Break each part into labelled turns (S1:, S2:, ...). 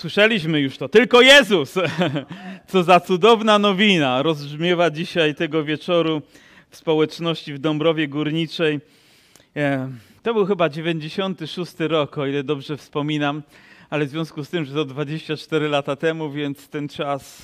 S1: Słyszeliśmy już to. Tylko Jezus! Co za cudowna nowina rozbrzmiewa dzisiaj tego wieczoru w społeczności w Dąbrowie Górniczej. E, to był chyba 96 rok, o ile dobrze wspominam, ale w związku z tym, że to 24 lata temu, więc ten czas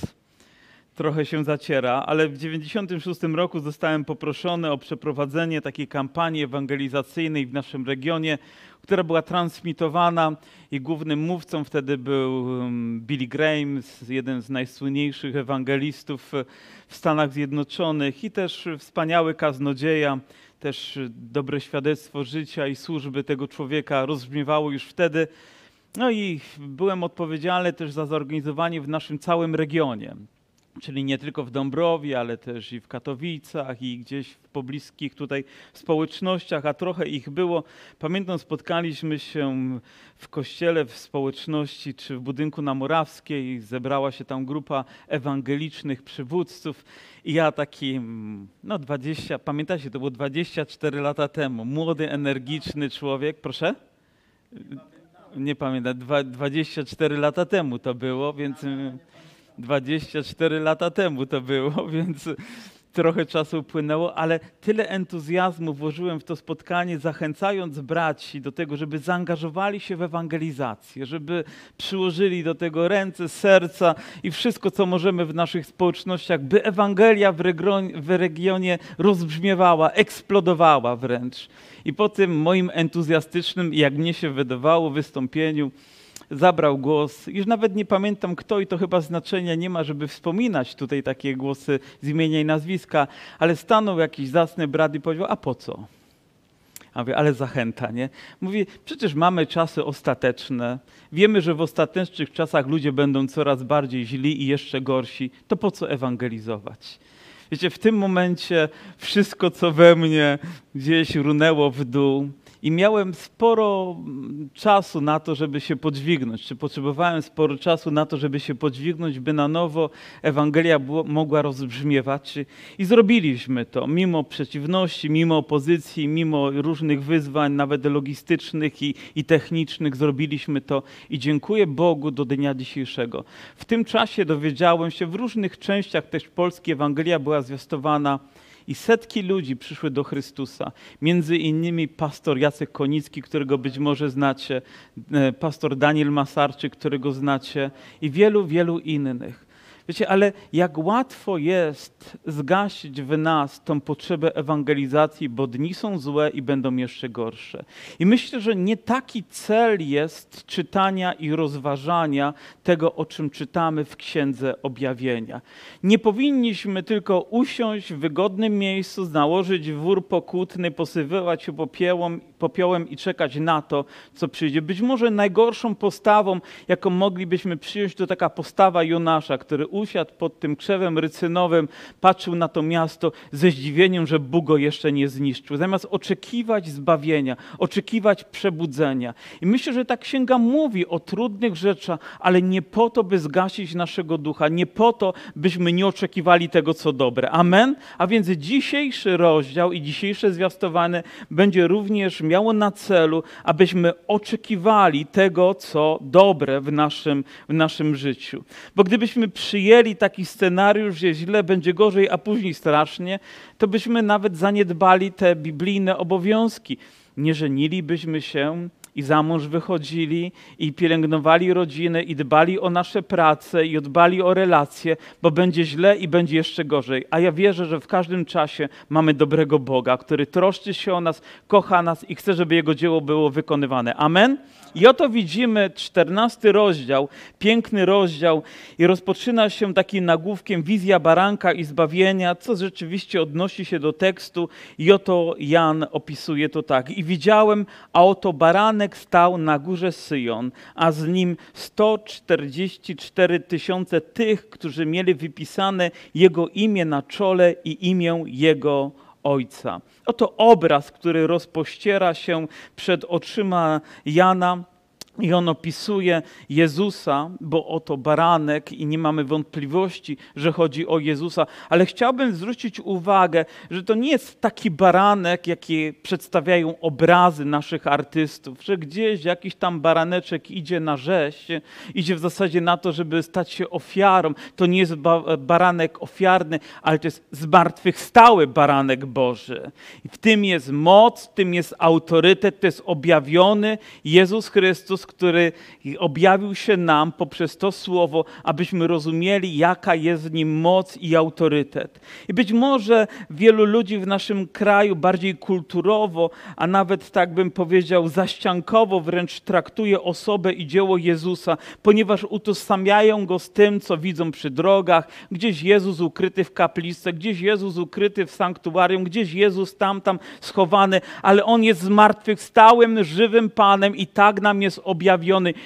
S1: trochę się zaciera, ale w 96 roku zostałem poproszony o przeprowadzenie takiej kampanii ewangelizacyjnej w naszym regionie, która była transmitowana i głównym mówcą wtedy był um, Billy Graham, jeden z najsłynniejszych ewangelistów w Stanach Zjednoczonych i też wspaniały kaznodzieja, też dobre świadectwo życia i służby tego człowieka rozbrzmiewało już wtedy. No i byłem odpowiedzialny też za zorganizowanie w naszym całym regionie czyli nie tylko w Dąbrowie, ale też i w Katowicach i gdzieś w pobliskich tutaj społecznościach, a trochę ich było. Pamiętam, spotkaliśmy się w kościele, w społeczności czy w budynku na Morawskiej. Zebrała się tam grupa ewangelicznych przywódców i ja taki, no 20, pamiętacie, to było 24 lata temu, młody, energiczny człowiek, proszę? Nie pamiętam, 24 lata temu to było, więc 24 lata temu to było, więc trochę czasu upłynęło, ale tyle entuzjazmu włożyłem w to spotkanie, zachęcając braci do tego, żeby zaangażowali się w ewangelizację, żeby przyłożyli do tego ręce, serca i wszystko, co możemy w naszych społecznościach, by Ewangelia w, w regionie rozbrzmiewała, eksplodowała wręcz. I po tym moim entuzjastycznym, jak mnie się wydawało, wystąpieniu, zabrał głos. Już nawet nie pamiętam kto i to chyba znaczenia nie ma, żeby wspominać tutaj takie głosy z imienia i nazwiska, ale stanął jakiś zacny brat i powiedział, a po co? A mówię, ale zachęta, nie? Mówi, przecież mamy czasy ostateczne. Wiemy, że w ostatecznych czasach ludzie będą coraz bardziej źli i jeszcze gorsi. To po co ewangelizować? Wiecie, w tym momencie wszystko, co we mnie gdzieś runęło w dół, i miałem sporo mm, czasu na to, żeby się podźwignąć, czy potrzebowałem sporo czasu na to, żeby się podźwignąć, by na nowo Ewangelia mogła rozbrzmiewać. I zrobiliśmy to, mimo przeciwności, mimo opozycji, mimo różnych wyzwań, nawet logistycznych i, i technicznych, zrobiliśmy to i dziękuję Bogu do dnia dzisiejszego. W tym czasie dowiedziałem się, w różnych częściach też Polski Ewangelia była zwiastowana i setki ludzi przyszły do Chrystusa. Między innymi pastor Jacek Konicki, którego być może znacie, e, pastor Daniel Masarczyk, którego znacie i wielu, wielu innych. Wiecie, ale jak łatwo jest zgasić w nas tą potrzebę ewangelizacji, bo dni są złe i będą jeszcze gorsze. I myślę, że nie taki cel jest czytania i rozważania tego, o czym czytamy w Księdze Objawienia. Nie powinniśmy tylko usiąść w wygodnym miejscu, założyć wór pokutny, posywywać się popiołem i czekać na to, co przyjdzie. Być może najgorszą postawą, jaką moglibyśmy przyjąć, to taka postawa Jonasza, który usiadł pod tym krzewem rycynowym, patrzył na to miasto ze zdziwieniem, że Bóg go jeszcze nie zniszczył. Zamiast oczekiwać zbawienia, oczekiwać przebudzenia. I myślę, że ta księga mówi o trudnych rzeczach, ale nie po to, by zgasić naszego ducha, nie po to, byśmy nie oczekiwali tego, co dobre. Amen? A więc dzisiejszy rozdział i dzisiejsze zwiastowane będzie również miało na celu, abyśmy oczekiwali tego, co dobre w naszym, w naszym życiu. Bo gdybyśmy przyjęli taki scenariusz, że źle będzie gorzej, a później strasznie, to byśmy nawet zaniedbali te biblijne obowiązki. Nie żenilibyśmy się, i za mąż wychodzili i pielęgnowali rodzinę i dbali o nasze prace i dbali o relacje, bo będzie źle i będzie jeszcze gorzej. A ja wierzę, że w każdym czasie mamy dobrego Boga, który troszczy się o nas, kocha nas i chce, żeby Jego dzieło było wykonywane. Amen? I oto widzimy czternasty rozdział, piękny rozdział i rozpoczyna się takim nagłówkiem wizja baranka i zbawienia, co rzeczywiście odnosi się do tekstu i oto Jan opisuje to tak. I widziałem, a oto baranek stał na górze Syjon, a z nim 144 tysiące tych, którzy mieli wypisane jego imię na czole i imię jego Ojca. Oto obraz, który rozpościera się przed oczyma Jana I on opisuje Jezusa, bo oto baranek, i nie mamy wątpliwości, że chodzi o Jezusa, ale chciałbym zwrócić uwagę, że to nie jest taki baranek, jaki przedstawiają obrazy naszych artystów, że gdzieś jakiś tam baraneczek idzie na rzeź, idzie w zasadzie na to, żeby stać się ofiarą. To nie jest baranek ofiarny, ale to jest zmartwychwstały baranek Boży. I w tym jest moc, w tym jest autorytet, to jest objawiony Jezus Chrystus, który objawił się nam poprzez to słowo, abyśmy rozumieli, jaka jest w nim moc i autorytet. I być może wielu ludzi w naszym kraju bardziej kulturowo, a nawet tak bym powiedział, zaściankowo wręcz traktuje osobę i dzieło Jezusa, ponieważ utożsamiają go z tym, co widzą przy drogach, gdzieś Jezus ukryty w kapliczce, gdzieś Jezus ukryty w sanktuarium, gdzieś Jezus tam, tam schowany, ale on jest zmartwychwstałym, żywym Panem i tak nam jest objawiony.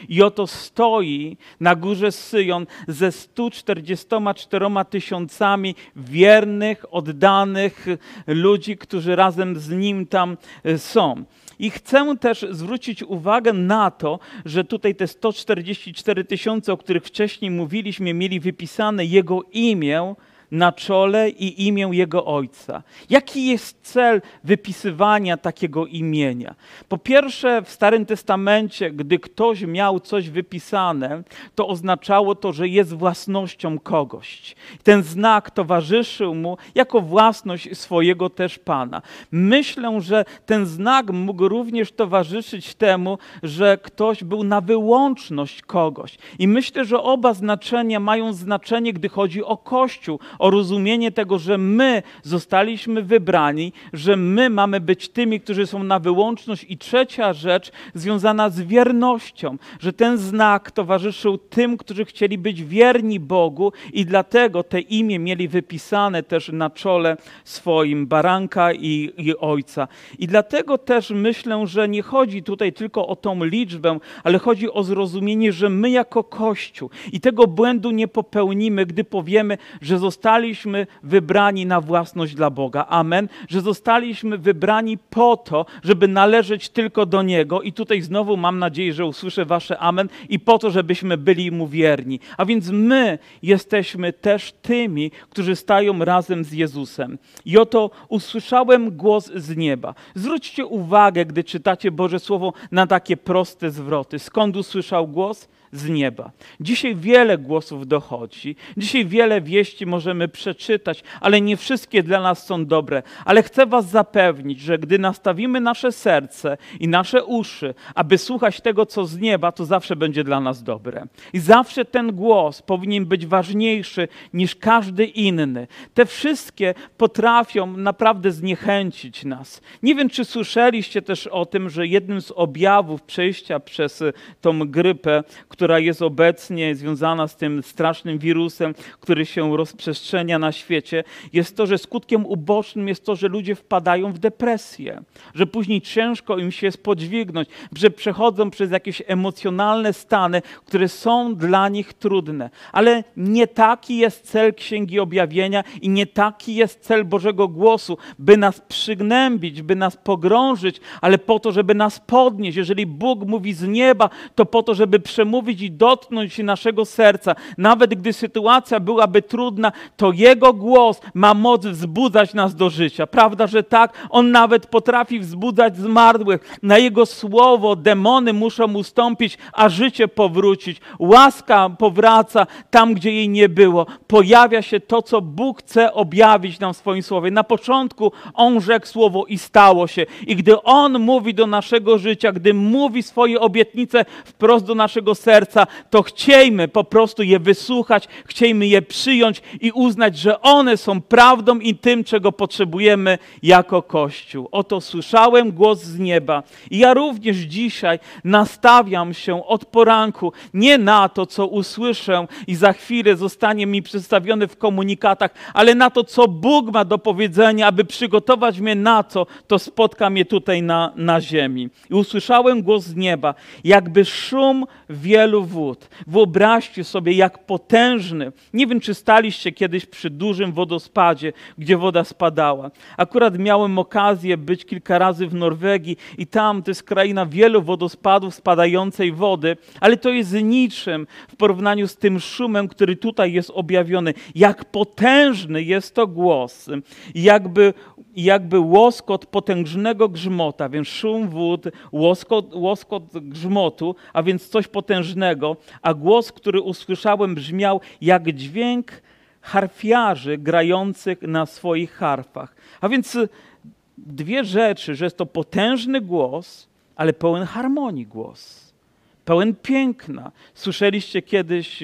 S1: I oto stoi na górze Syjon ze 144 tysiącami wiernych, oddanych ludzi, którzy razem z nim tam e, są. I chcę też zwrócić uwagę na to, że tutaj te 144 tysiące, o których wcześniej mówiliśmy, mieli wypisane jego imię na czole i imię jego ojca. Jaki jest cel wypisywania takiego imienia? Po pierwsze, w Starym Testamencie, gdy ktoś miał coś wypisane, to oznaczało to, że jest własnością kogoś. Ten znak towarzyszył mu jako własność swojego też Pana. Myślę, że ten znak mógł również towarzyszyć temu, że ktoś był na wyłączność kogoś. I myślę, że oba znaczenia mają znaczenie, gdy chodzi o Kościół, o rozumienie tego, że my zostaliśmy wybrani, że my mamy być tymi, którzy są na wyłączność. I trzecia rzecz związana z wiernością, że ten znak towarzyszył tym, którzy chcieli być wierni Bogu i dlatego te imię mieli wypisane też na czole swoim baranka i, i ojca. I dlatego też myślę, że nie chodzi tutaj tylko o tą liczbę, ale chodzi o zrozumienie, że my jako Kościół i tego błędu nie popełnimy, gdy powiemy, że zostali zostaliśmy wybrani na własność dla Boga. Amen. Że zostaliśmy wybrani po to, żeby należeć tylko do Niego. I tutaj znowu mam nadzieję, że usłyszę Wasze amen. I po to, żebyśmy byli Mu wierni. A więc my jesteśmy też tymi, którzy stają razem z Jezusem. I oto usłyszałem głos z nieba. Zwróćcie uwagę, gdy czytacie Boże Słowo, na takie proste zwroty. Skąd usłyszał głos? Z nieba. Dzisiaj wiele głosów dochodzi, dzisiaj wiele wieści możemy przeczytać, ale nie wszystkie dla nas są dobre. Ale chcę Was zapewnić, że gdy nastawimy nasze serce i nasze uszy, aby słuchać tego, co z nieba, to zawsze będzie dla nas dobre. I zawsze ten głos powinien być ważniejszy niż każdy inny. Te wszystkie potrafią naprawdę zniechęcić nas. Nie wiem, czy słyszeliście też o tym, że jednym z objawów przejścia przez tą grypę, która jest obecnie związana z tym strasznym wirusem, który się rozprzestrzenia na świecie, jest to, że skutkiem ubocznym jest to, że ludzie wpadają w depresję, że później ciężko im się spodźwignąć, że przechodzą przez jakieś emocjonalne stany, które są dla nich trudne. Ale nie taki jest cel Księgi Objawienia i nie taki jest cel Bożego Głosu, by nas przygnębić, by nas pogrążyć, ale po to, żeby nas podnieść. Jeżeli Bóg mówi z nieba, to po to, żeby przemówić i dotknąć naszego serca. Nawet gdy sytuacja byłaby trudna, to Jego głos ma moc wzbudzać nas do życia. Prawda, że tak? On nawet potrafi wzbudzać zmarłych. Na Jego słowo demony muszą ustąpić, a życie powrócić. Łaska powraca tam, gdzie jej nie było. Pojawia się to, co Bóg chce objawić nam w swoim słowie. Na początku On rzekł słowo i stało się. I gdy On mówi do naszego życia, gdy mówi swoje obietnice wprost do naszego serca, serca, to chciejmy po prostu je wysłuchać, chciejmy je przyjąć i uznać, że one są prawdą i tym, czego potrzebujemy jako Kościół. Oto słyszałem głos z nieba i ja również dzisiaj nastawiam się od poranku nie na to, co usłyszę i za chwilę zostanie mi przedstawione w komunikatach, ale na to, co Bóg ma do powiedzenia, aby przygotować mnie na co, to spotka mnie tutaj na, na ziemi. I usłyszałem głos z nieba, jakby szum wielu wielu wód. Wyobraźcie sobie, jak potężny. Nie wiem, czy staliście kiedyś przy dużym wodospadzie, gdzie woda spadała. Akurat miałem okazję być kilka razy w Norwegii i tam to jest kraina wielu wodospadów spadającej wody, ale to jest niczym w porównaniu z tym szumem, który tutaj jest objawiony. Jak potężny jest to głos. Jakby jakby łoskot potężnego grzmota, więc szum wód, łoskot, łoskot grzmotu, a więc coś potężnego, a głos, który usłyszałem, brzmiał jak dźwięk harfiarzy grających na swoich harfach. A więc dwie rzeczy, że jest to potężny głos, ale pełen harmonii głos, pełen piękna. Słyszeliście kiedyś,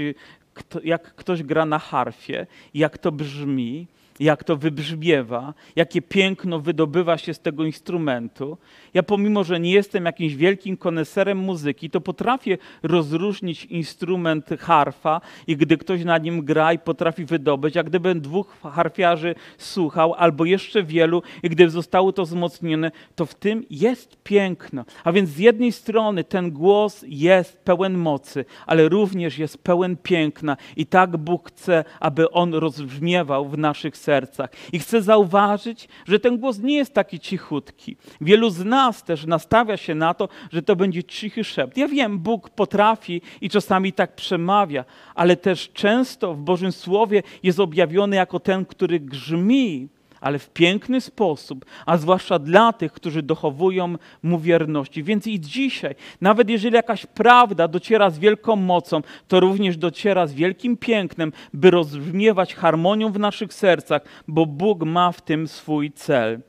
S1: jak ktoś gra na harfie, jak to brzmi, jak to wybrzmiewa, jakie piękno wydobywa się z tego instrumentu. Ja pomimo, że nie jestem jakimś wielkim koneserem muzyki, to potrafię rozróżnić instrument harfa i gdy ktoś na nim gra i potrafi wydobyć, jak gdybym dwóch harfiarzy słuchał, albo jeszcze wielu i gdyby zostało to wzmocnione, to w tym jest piękno. A więc z jednej strony ten głos jest pełen mocy, ale również jest pełen piękna i tak Bóg chce, aby on rozbrzmiewał w naszych sercach. I chcę zauważyć, że ten głos nie jest taki cichutki. Wielu z nas też nastawia się na to, że to będzie cichy szept. Ja wiem, Bóg potrafi i czasami tak przemawia, ale też często w Bożym Słowie jest objawiony jako ten, który grzmi ale w piękny sposób, a zwłaszcza dla tych, którzy dochowują mu wierności. Więc i dzisiaj, nawet jeżeli jakaś prawda dociera z wielką mocą, to również dociera z wielkim pięknem, by rozbrzmiewać harmonią w naszych sercach, bo Bóg ma w tym swój cel.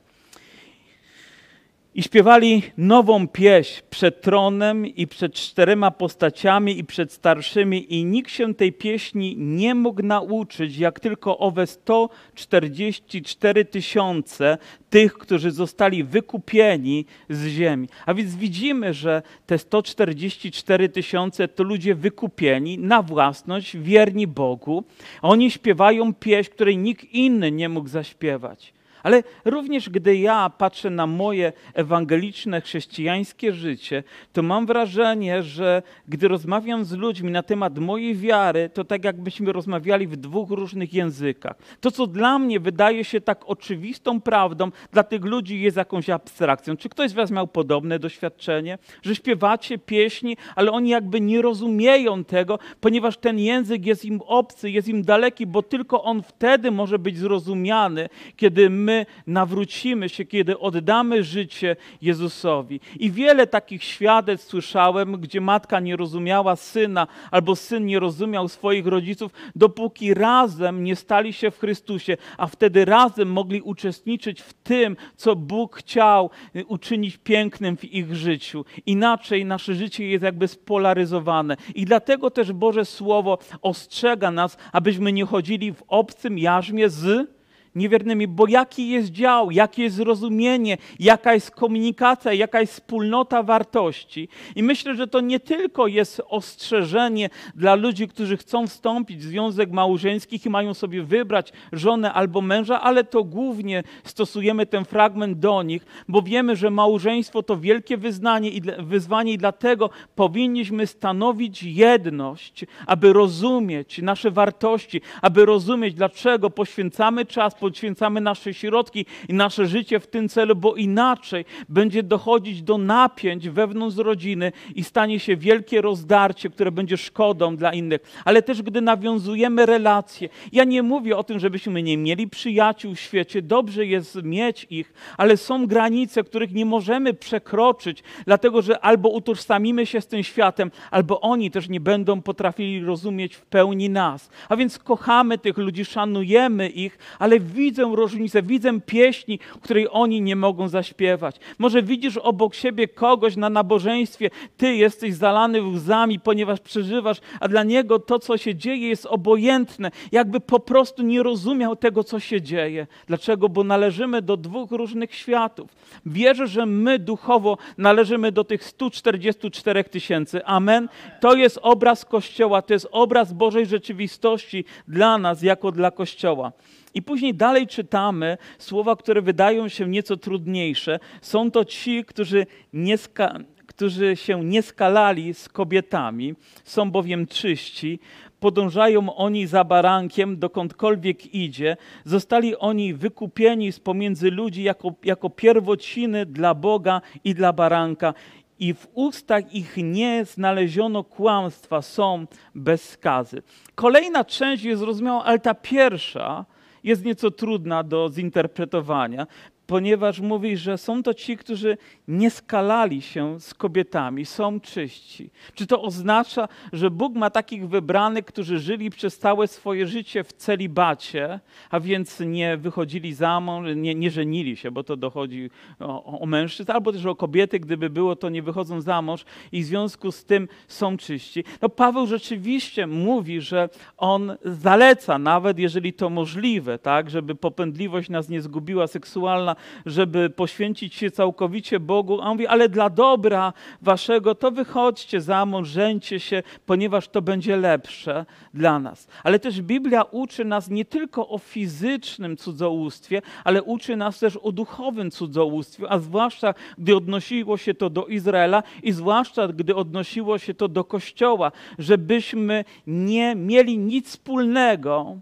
S1: I śpiewali nową pieśń przed tronem i przed czterema postaciami i przed starszymi i nikt się tej pieśni nie mógł nauczyć, jak tylko owe 144 tysiące tych, którzy zostali wykupieni z ziemi. A więc widzimy, że te 144 tysiące to ludzie wykupieni na własność, wierni Bogu. Oni śpiewają pieśń, której nikt inny nie mógł zaśpiewać. Ale również gdy ja patrzę na moje ewangeliczne, chrześcijańskie życie, to mam wrażenie, że gdy rozmawiam z ludźmi na temat mojej wiary, to tak jakbyśmy rozmawiali w dwóch różnych językach. To, co dla mnie wydaje się tak oczywistą prawdą, dla tych ludzi jest jakąś abstrakcją. Czy ktoś z Was miał podobne doświadczenie, że śpiewacie pieśni, ale oni jakby nie rozumieją tego, ponieważ ten język jest im obcy, jest im daleki, bo tylko on wtedy może być zrozumiany, kiedy my my nawrócimy się, kiedy oddamy życie Jezusowi. I wiele takich świadectw słyszałem, gdzie matka nie rozumiała syna, albo syn nie rozumiał swoich rodziców, dopóki razem nie stali się w Chrystusie, a wtedy razem mogli uczestniczyć w tym, co Bóg chciał y, uczynić pięknym w ich życiu. Inaczej nasze życie jest jakby spolaryzowane. I dlatego też Boże Słowo ostrzega nas, abyśmy nie chodzili w obcym jarzmie z niewiernymi, bo jaki jest dział, jakie jest zrozumienie, jaka jest komunikacja, jaka jest wspólnota wartości. I myślę, że to nie tylko jest ostrzeżenie dla ludzi, którzy chcą wstąpić w związek małżeński i mają sobie wybrać żonę albo męża, ale to głównie stosujemy ten fragment do nich, bo wiemy, że małżeństwo to wielkie wyznanie i wyzwanie i dlatego powinniśmy stanowić jedność, aby rozumieć nasze wartości, aby rozumieć, dlaczego poświęcamy czas, poświęcamy nasze środki i nasze życie w tym celu, bo inaczej będzie dochodzić do napięć wewnątrz rodziny i stanie się wielkie rozdarcie, które będzie szkodą dla innych. Ale też gdy nawiązujemy relacje, ja nie mówię o tym, żebyśmy nie mieli przyjaciół w świecie, dobrze jest mieć ich, ale są granice, których nie możemy przekroczyć, dlatego że albo utożsamimy się z tym światem, albo oni też nie będą potrafili rozumieć w pełni nas. A więc kochamy tych ludzi, szanujemy ich, ale widzę różnicę, widzę pieśni, której oni nie mogą zaśpiewać. Może widzisz obok siebie kogoś na nabożeństwie, ty jesteś zalany łzami, ponieważ przeżywasz, a dla niego to, co się dzieje, jest obojętne. Jakby po prostu nie rozumiał tego, co się dzieje. Dlaczego? Bo należymy do dwóch różnych światów. Wierzę, że my duchowo należymy do tych 144 tysięcy. Amen. To jest obraz Kościoła, to jest obraz Bożej rzeczywistości dla nas, jako dla Kościoła. I później dalej czytamy słowa, które wydają się nieco trudniejsze. Są to ci, którzy nie, ska którzy się nie skalali z kobietami, są bowiem czyści, podążają oni za barankiem, dokądkolwiek idzie. Zostali oni wykupieni z pomiędzy ludzi jako, jako pierwociny dla Boga i dla baranka. I w ustach ich nie znaleziono kłamstwa, są bez skazy. Kolejna część jest zrozumiała, ale ta pierwsza jest nieco trudna do zinterpretowania ponieważ mówi, że są to ci, którzy nie skalali się z kobietami, są czyści. Czy to oznacza, że Bóg ma takich wybranych, którzy żyli przez całe swoje życie w celibacie, a więc nie wychodzili za mąż, nie, nie żenili się, bo to dochodzi o, o mężczyzn, albo też o kobiety, gdyby było, to nie wychodzą za mąż i w związku z tym są czyści. No Paweł rzeczywiście mówi, że on zaleca, nawet jeżeli to możliwe, tak, żeby popędliwość nas nie zgubiła seksualna, żeby poświęcić się całkowicie Bogu. A on mówi, ale dla dobra waszego to wychodźcie za mąż, żeńcie się, ponieważ to będzie lepsze dla nas. Ale też Biblia uczy nas nie tylko o fizycznym cudzołóstwie, ale uczy nas też o duchowym cudzołóstwie, a zwłaszcza gdy odnosiło się to do Izraela i zwłaszcza gdy odnosiło się to do Kościoła, żebyśmy nie mieli nic wspólnego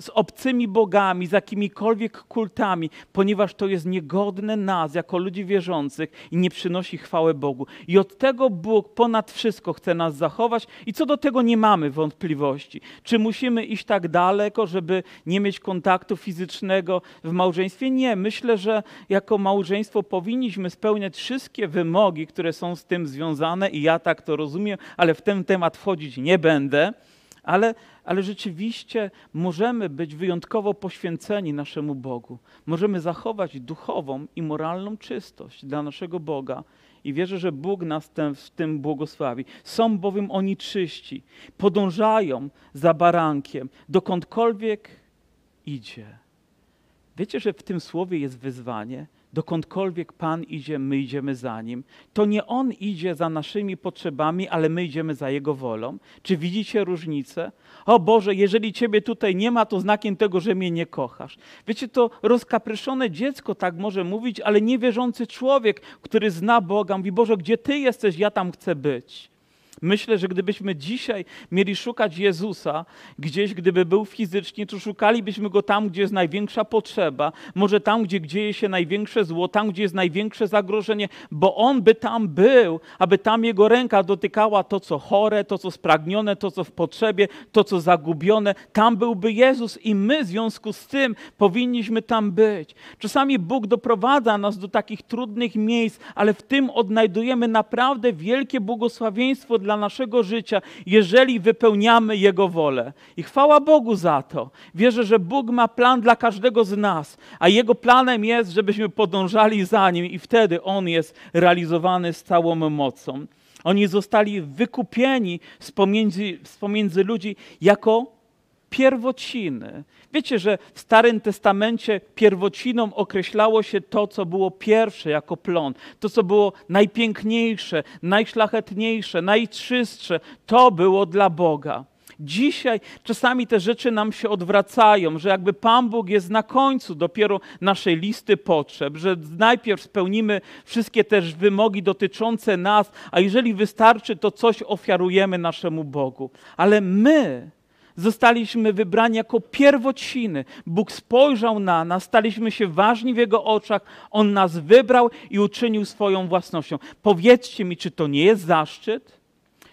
S1: z obcymi bogami, z jakimikolwiek kultami, ponieważ to jest niegodne nas jako ludzi wierzących i nie przynosi chwały Bogu. I od tego Bóg ponad wszystko chce nas zachować i co do tego nie mamy wątpliwości. Czy musimy iść tak daleko, żeby nie mieć kontaktu fizycznego w małżeństwie? Nie. Myślę, że jako małżeństwo powinniśmy spełniać wszystkie wymogi, które są z tym związane i ja tak to rozumiem, ale w ten temat wchodzić nie będę ale, ale rzeczywiście możemy być wyjątkowo poświęceni naszemu Bogu. Możemy zachować duchową i moralną czystość dla naszego Boga i wierzę, że Bóg nas ten, w tym błogosławi. Są bowiem oni czyści, podążają za barankiem, dokądkolwiek idzie. Wiecie, że w tym słowie jest wyzwanie? Dokądkolwiek Pan idzie, my idziemy za Nim. To nie On idzie za naszymi potrzebami, ale my idziemy za Jego wolą. Czy widzicie różnicę? O Boże, jeżeli Ciebie tutaj nie ma, to znakiem tego, że mnie nie kochasz. Wiecie, to rozkapryszone dziecko tak może mówić, ale niewierzący człowiek, który zna Boga, mówi, Boże, gdzie Ty jesteś, ja tam chcę być. Myślę, że gdybyśmy dzisiaj mieli szukać Jezusa gdzieś, gdyby był fizycznie, to szukalibyśmy go tam, gdzie jest największa potrzeba, może tam, gdzie dzieje się największe zło, tam, gdzie jest największe zagrożenie, bo on by tam był, aby tam jego ręka dotykała to, co chore, to, co spragnione, to, co w potrzebie, to, co zagubione. Tam byłby Jezus i my w związku z tym powinniśmy tam być. Czasami Bóg doprowadza nas do takich trudnych miejsc, ale w tym odnajdujemy naprawdę wielkie błogosławieństwo dla naszego życia, jeżeli wypełniamy Jego wolę. I chwała Bogu za to. Wierzę, że Bóg ma plan dla każdego z nas, a Jego planem jest, żebyśmy podążali za Nim i wtedy On jest realizowany z całą mocą. Oni zostali wykupieni z pomiędzy, z pomiędzy ludzi jako pierwociny. Wiecie, że w Starym Testamencie pierwociną określało się to, co było pierwsze jako plon, to, co było najpiękniejsze, najszlachetniejsze, najczystsze, to było dla Boga. Dzisiaj czasami te rzeczy nam się odwracają, że jakby Pan Bóg jest na końcu dopiero naszej listy potrzeb, że najpierw spełnimy wszystkie też wymogi dotyczące nas, a jeżeli wystarczy, to coś ofiarujemy naszemu Bogu. Ale my zostaliśmy wybrani jako pierwociny. Bóg spojrzał na nas, staliśmy się ważni w Jego oczach, On nas wybrał i uczynił swoją własnością. Powiedzcie mi, czy to nie jest zaszczyt?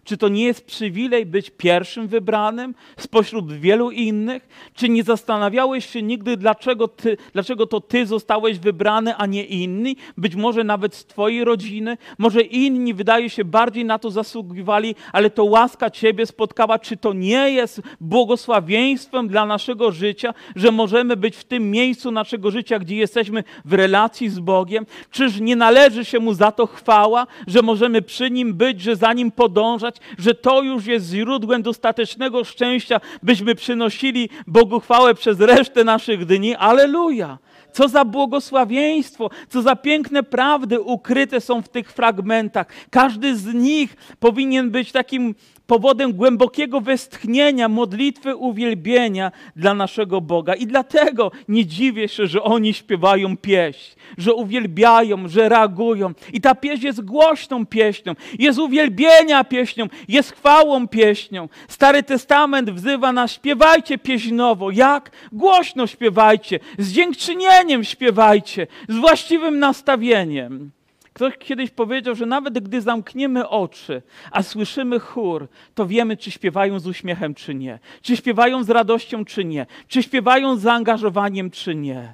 S1: Czy to nie jest przywilej być pierwszym wybranym spośród wielu innych? Czy nie zastanawiałeś się nigdy, dlaczego, ty, dlaczego to ty zostałeś wybrany, a nie inni? Być może nawet z twojej rodziny? Może inni, wydaje się, bardziej na to zasługiwali, ale to łaska ciebie spotkała. Czy to nie jest błogosławieństwem dla naszego życia, że możemy być w tym miejscu naszego życia, gdzie jesteśmy w relacji z Bogiem? Czyż nie należy się Mu za to chwała, że możemy przy Nim być, że za Nim podążać? Że to już jest źródłem dostatecznego szczęścia, byśmy przynosili Bogu chwałę przez resztę naszych dni. Aleluja! Co za błogosławieństwo, co za piękne prawdy ukryte są w tych fragmentach. Każdy z nich powinien być takim powodem głębokiego westchnienia, modlitwy, uwielbienia dla naszego Boga. I dlatego nie dziwię się, że oni śpiewają pieśń, że uwielbiają, że reagują. I ta pieśń jest głośną pieśnią, jest uwielbienia pieśnią, jest chwałą pieśnią. Stary Testament wzywa nas, śpiewajcie pieśnowo. Jak? Głośno śpiewajcie, z dziękczynieniem śpiewajcie, z właściwym nastawieniem. Ktoś kiedyś powiedział, że nawet gdy zamkniemy oczy, a słyszymy chór, to wiemy, czy śpiewają z uśmiechem, czy nie. Czy śpiewają z radością, czy nie. Czy śpiewają z zaangażowaniem, czy nie.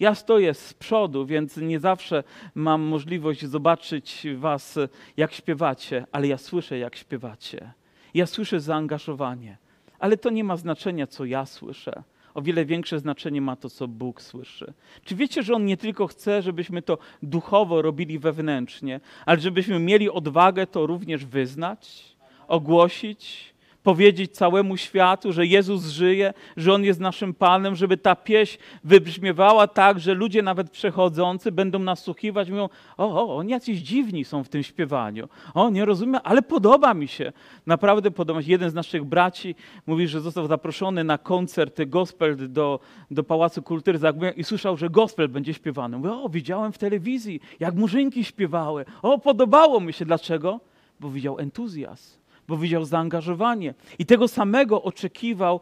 S1: Ja stoję z przodu, więc nie zawsze mam możliwość zobaczyć was, jak śpiewacie, ale ja słyszę, jak śpiewacie. Ja słyszę zaangażowanie. Ale to nie ma znaczenia, co ja słyszę o wiele większe znaczenie ma to, co Bóg słyszy. Czy wiecie, że On nie tylko chce, żebyśmy to duchowo robili wewnętrznie, ale żebyśmy mieli odwagę to również wyznać, ogłosić, powiedzieć całemu światu, że Jezus żyje, że On jest naszym Panem, żeby ta pieśń wybrzmiewała tak, że ludzie nawet przechodzący będą nasłuchiwać, mówią, o, o, oni jacyś dziwni są w tym śpiewaniu. O, nie rozumiem, ale podoba mi się. Naprawdę podoba mi się. Jeden z naszych braci mówi, że został zaproszony na koncert gospel do, do Pałacu Kultury i słyszał, że gospel będzie śpiewany. Mówi, o, widziałem w telewizji, jak murzynki śpiewały. O, podobało mi się. Dlaczego? Bo widział entuzjazm bo widział zaangażowanie. I tego samego oczekiwał,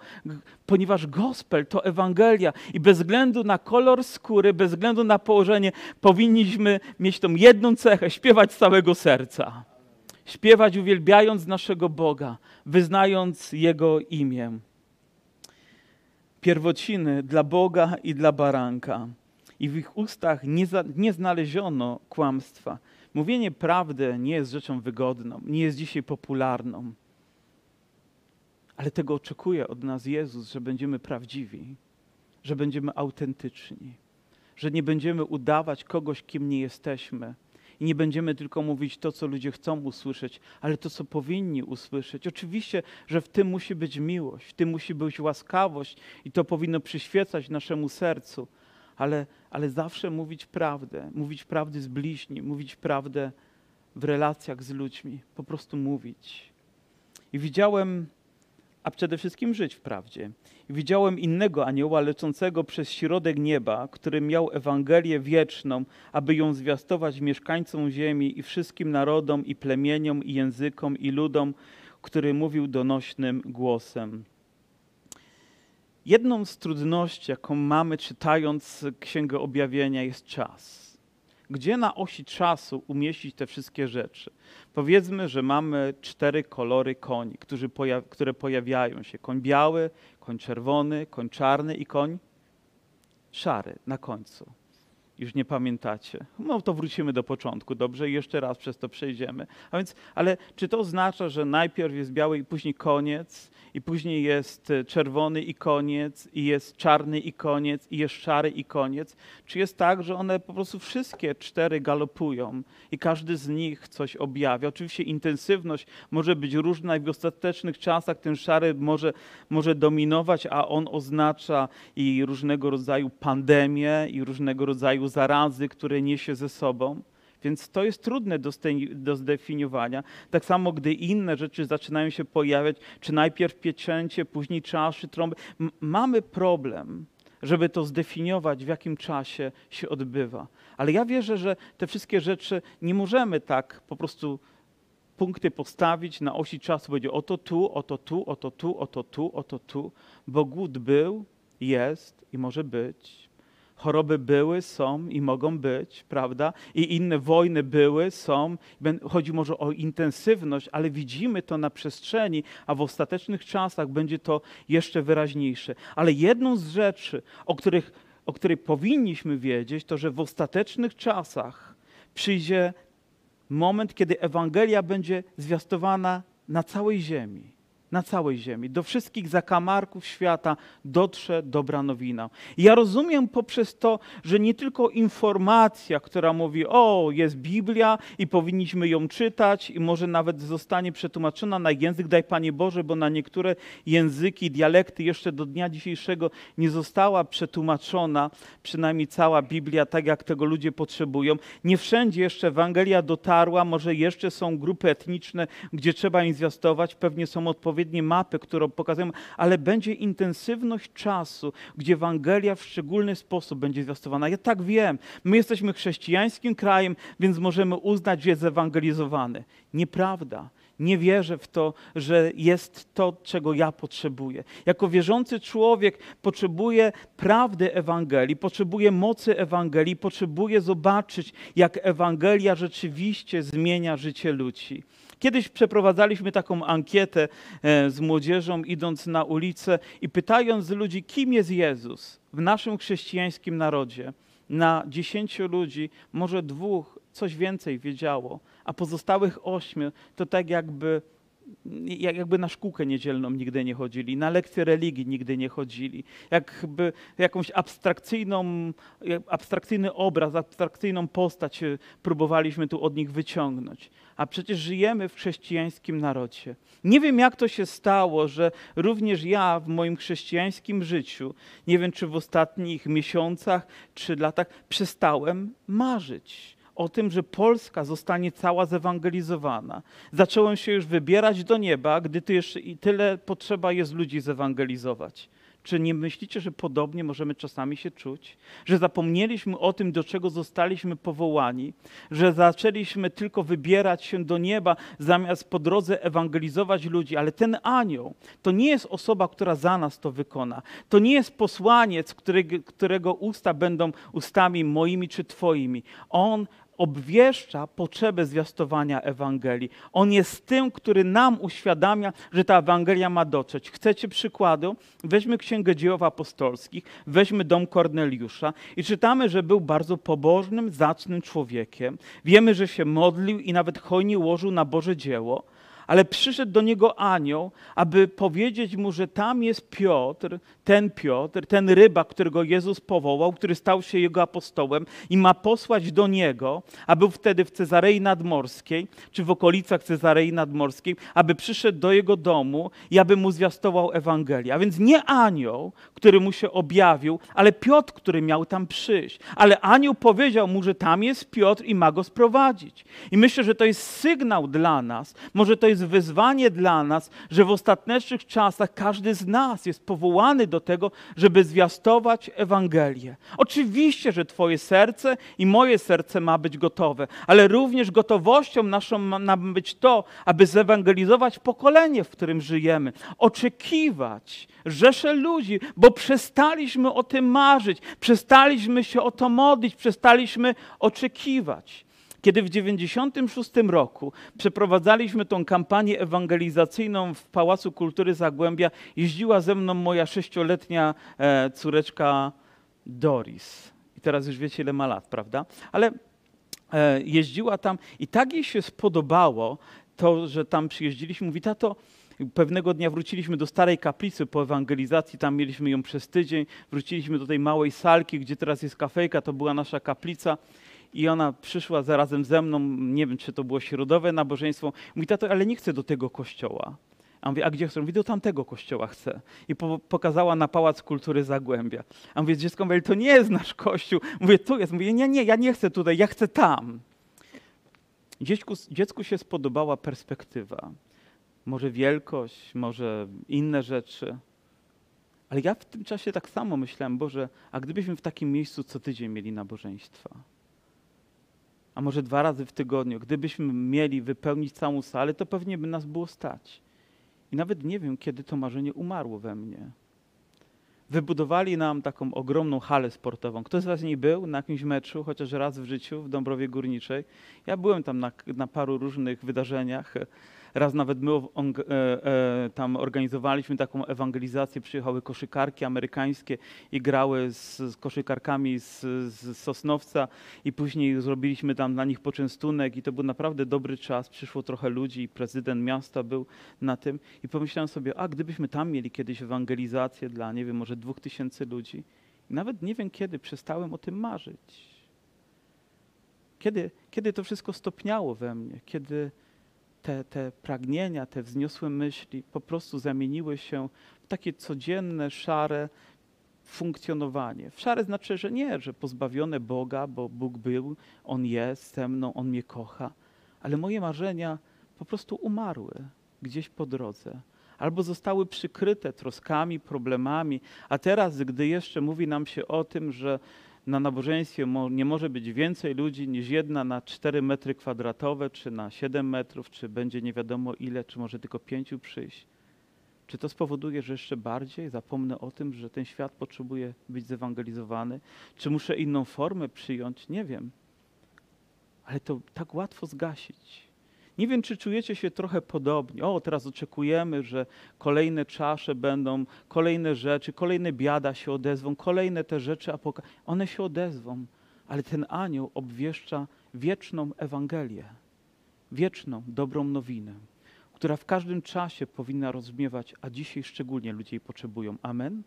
S1: ponieważ gospel to Ewangelia i bez względu na kolor skóry, bez względu na położenie, powinniśmy mieć tą jedną cechę śpiewać z całego serca. Śpiewać uwielbiając naszego Boga, wyznając Jego imię. Pierwociny dla Boga i dla baranka. I w ich ustach nie, za, nie znaleziono kłamstwa. Mówienie prawdy nie jest rzeczą wygodną, nie jest dzisiaj popularną, ale tego oczekuje od nas Jezus, że będziemy prawdziwi, że będziemy autentyczni, że nie będziemy udawać kogoś, kim nie jesteśmy. I nie będziemy tylko mówić to, co ludzie chcą usłyszeć, ale to, co powinni usłyszeć. Oczywiście, że w tym musi być miłość, w tym musi być łaskawość i to powinno przyświecać naszemu sercu, ale, ale zawsze mówić prawdę, mówić prawdy z bliźni, mówić prawdę w relacjach z ludźmi, po prostu mówić. I widziałem, a przede wszystkim żyć w prawdzie. I widziałem innego anioła lecącego przez środek nieba, który miał Ewangelię wieczną, aby ją zwiastować mieszkańcom ziemi i wszystkim narodom i plemieniom i językom i ludom, który mówił donośnym głosem. Jedną z trudności, jaką mamy czytając Księgę Objawienia, jest czas. Gdzie na osi czasu umieścić te wszystkie rzeczy? Powiedzmy, że mamy cztery kolory koni, które pojawiają się. Koń biały, koń czerwony, koń czarny i koń szary na końcu. Już nie pamiętacie. No to wrócimy do początku, dobrze? I jeszcze raz przez to przejdziemy. A więc, ale czy to oznacza, że najpierw jest biały i później koniec? i później jest e, czerwony i koniec, i jest czarny i koniec, i jest szary i koniec? Czy jest tak, że one po prostu wszystkie cztery galopują i każdy z nich coś objawia? Oczywiście intensywność może być różna i w ostatecznych czasach ten szary może, może dominować, a on oznacza i różnego rodzaju pandemie, i różnego rodzaju zarazy, które niesie ze sobą. Więc to jest trudne do, zdefiniowania. Tak samo, gdy inne rzeczy zaczynają się pojawiać, czy najpierw pieczęcie, później czaszy, trąby, mamy problem, żeby to zdefiniować, w jakim czasie się odbywa. Ale ja wierzę, że te wszystkie rzeczy nie możemy tak po prostu punkty postawić na osi czasu, będzie oto tu, oto tu, oto tu, oto tu, oto tu, bo głód był, jest i może być Choroby były, są i mogą być, prawda? I inne wojny były, są. Chodzi może o intensywność, ale widzimy to na przestrzeni, a w ostatecznych czasach będzie to jeszcze wyraźniejsze. Ale jedną z rzeczy, o, których, o której powinniśmy wiedzieć, to że w ostatecznych czasach przyjdzie moment, kiedy Ewangelia będzie zwiastowana na całej ziemi. Na całej ziemi. Do wszystkich zakamarków świata dotrze dobra nowina. I ja rozumiem poprzez to, że nie tylko informacja, która mówi, o, jest Biblia i powinniśmy ją czytać i może nawet zostanie przetłumaczona na język, daj Panie Boże, bo na niektóre języki, dialekty jeszcze do dnia dzisiejszego nie została przetłumaczona, przynajmniej cała Biblia, tak jak tego ludzie potrzebują. Nie wszędzie jeszcze Ewangelia dotarła, może jeszcze są grupy etniczne, gdzie trzeba im zwiastować, pewnie są odpowiednie odpowiednie mapy, które pokazują, ale będzie intensywność czasu, gdzie Ewangelia w szczególny sposób będzie zwiastowana. Ja tak wiem, my jesteśmy chrześcijańskim krajem, więc możemy uznać, że jest ewangelizowany. Nieprawda. Nie wierzę w to, że jest to, czego ja potrzebuję. Jako wierzący człowiek potrzebuję prawdy Ewangelii, potrzebuję mocy Ewangelii, potrzebuję zobaczyć, jak Ewangelia rzeczywiście zmienia życie ludzi. Kiedyś przeprowadzaliśmy taką ankietę e, z młodzieżą, idąc na ulicę i pytając ludzi, kim jest Jezus w naszym chrześcijańskim narodzie. Na dziesięciu ludzi, może dwóch, coś więcej wiedziało, a pozostałych ośmiu to tak jakby jakby na szkółkę niedzielną nigdy nie chodzili, na lekcje religii nigdy nie chodzili, jakby jakąś abstrakcyjną, abstrakcyjny obraz, abstrakcyjną postać e, próbowaliśmy tu od nich wyciągnąć. A przecież żyjemy w chrześcijańskim narodzie. Nie wiem, jak to się stało, że również ja w moim chrześcijańskim życiu, nie wiem czy w ostatnich miesiącach czy latach, przestałem marzyć o tym, że Polska zostanie cała zewangelizowana. Zacząłem się już wybierać do nieba, gdy tu jeszcze i tyle potrzeba jest ludzi zewangelizować. Czy nie myślicie, że podobnie możemy czasami się czuć? Że zapomnieliśmy o tym, do czego zostaliśmy powołani, że zaczęliśmy tylko wybierać się do nieba, zamiast po drodze ewangelizować ludzi, ale ten anioł to nie jest osoba, która za nas to wykona. To nie jest posłaniec, którego, którego usta będą ustami moimi czy Twoimi. On obwieszcza potrzebę zwiastowania Ewangelii. On jest tym, który nam uświadamia, że ta Ewangelia ma dotrzeć. Chcecie przykładu? Weźmy Księgę Dzieł Apostolskich, weźmy dom Korneliusza i czytamy, że był bardzo pobożnym, zacnym człowiekiem. Wiemy, że się modlił i nawet hojnie łożył na Boże dzieło ale przyszedł do niego anioł, aby powiedzieć mu, że tam jest Piotr, ten Piotr, ten ryba, którego Jezus powołał, który stał się jego apostołem i ma posłać do niego, a był wtedy w Cezarei Nadmorskiej, czy w okolicach Cezarei Nadmorskiej, aby przyszedł do jego domu i aby mu zwiastował Ewangelię. A więc nie anioł, który mu się objawił, ale Piotr, który miał tam przyjść. Ale anioł powiedział mu, że tam jest Piotr i ma go sprowadzić. I myślę, że to jest sygnał dla nas, może to jest jest wyzwanie dla nas, że w ostatecznych czasach każdy z nas jest powołany do tego, żeby zwiastować Ewangelię. Oczywiście, że Twoje serce i moje serce ma być gotowe, ale również gotowością naszą ma być to, aby zewangelizować pokolenie, w którym żyjemy. Oczekiwać rzesze ludzi, bo przestaliśmy o tym marzyć, przestaliśmy się o to modlić, przestaliśmy oczekiwać. Kiedy w 1996 roku przeprowadzaliśmy tą kampanię ewangelizacyjną w Pałacu Kultury Zagłębia, jeździła ze mną moja sześcioletnia e, córeczka Doris. I teraz już wiecie, ile ma lat, prawda? Ale e, jeździła tam i tak jej się spodobało to, że tam przyjeździliśmy. Mówi, tato, pewnego dnia wróciliśmy do starej kaplicy po ewangelizacji, tam mieliśmy ją przez tydzień, wróciliśmy do tej małej salki, gdzie teraz jest kafejka, to była nasza kaplica i ona przyszła zarazem ze mną, nie wiem, czy to było środowe nabożeństwo. Mówi, tato, ale nie chcę do tego kościoła. A mówię, a gdzie chcę? Mówi, do tamtego kościoła chcę. I po, pokazała na Pałac Kultury Zagłębia. A mówię, dziecko, mówi, to nie jest nasz kościół. Mówię, tu jest. Mówię, nie, nie, ja nie chcę tutaj, ja chcę tam. Dziecku, dziecku się spodobała perspektywa. Może wielkość, może inne rzeczy. Ale ja w tym czasie tak samo myślałem, Boże, a gdybyśmy w takim miejscu co tydzień mieli nabożeństwa? A może dwa razy w tygodniu. Gdybyśmy mieli wypełnić całą salę, to pewnie by nas było stać. I nawet nie wiem, kiedy to marzenie umarło we mnie. Wybudowali nam taką ogromną halę sportową. Kto z Was nie był na jakimś meczu, chociaż raz w życiu w Dąbrowie Górniczej? Ja byłem tam na, na paru różnych wydarzeniach. Raz nawet my e, e, tam organizowaliśmy taką ewangelizację, przyjechały koszykarki amerykańskie i grały z, z koszykarkami z, z, Sosnowca i później zrobiliśmy tam dla nich poczęstunek i to był naprawdę dobry czas. Przyszło trochę ludzi i prezydent miasta był na tym i pomyślałem sobie, a gdybyśmy tam mieli kiedyś ewangelizację dla, nie wiem, może dwóch tysięcy ludzi. I nawet nie wiem kiedy przestałem o tym marzyć. Kiedy, kiedy to wszystko stopniało we mnie, kiedy te, te pragnienia, te wzniosłe myśli po prostu zamieniły się w takie codzienne, szare funkcjonowanie. W szare znaczy, że nie, że pozbawione Boga, bo Bóg był, On jest ze mną, On mnie kocha, ale moje marzenia po prostu umarły gdzieś po drodze albo zostały przykryte troskami, problemami, a teraz, gdy jeszcze mówi nam się o tym, że na nabożeństwie nie może być więcej ludzi niż jedna na 4 metry kwadratowe, czy na 7 metrów, czy będzie nie wiadomo ile, czy może tylko pięciu przyjść. Czy to spowoduje, że jeszcze bardziej zapomnę o tym, że ten świat potrzebuje być zewangelizowany? Czy muszę inną formę przyjąć? Nie wiem. Ale to tak łatwo zgasić. Nie wiem, czy czujecie się trochę podobnie. O, teraz oczekujemy, że kolejne czasze będą, kolejne rzeczy, kolejne biada się odezwą, kolejne te rzeczy, apoka- one się odezwą, ale ten anioł obwieszcza wieczną Ewangelię, wieczną, dobrą nowinę, która w każdym czasie powinna rozbrzmiewać, a dzisiaj szczególnie ludzie jej potrzebują. Amen?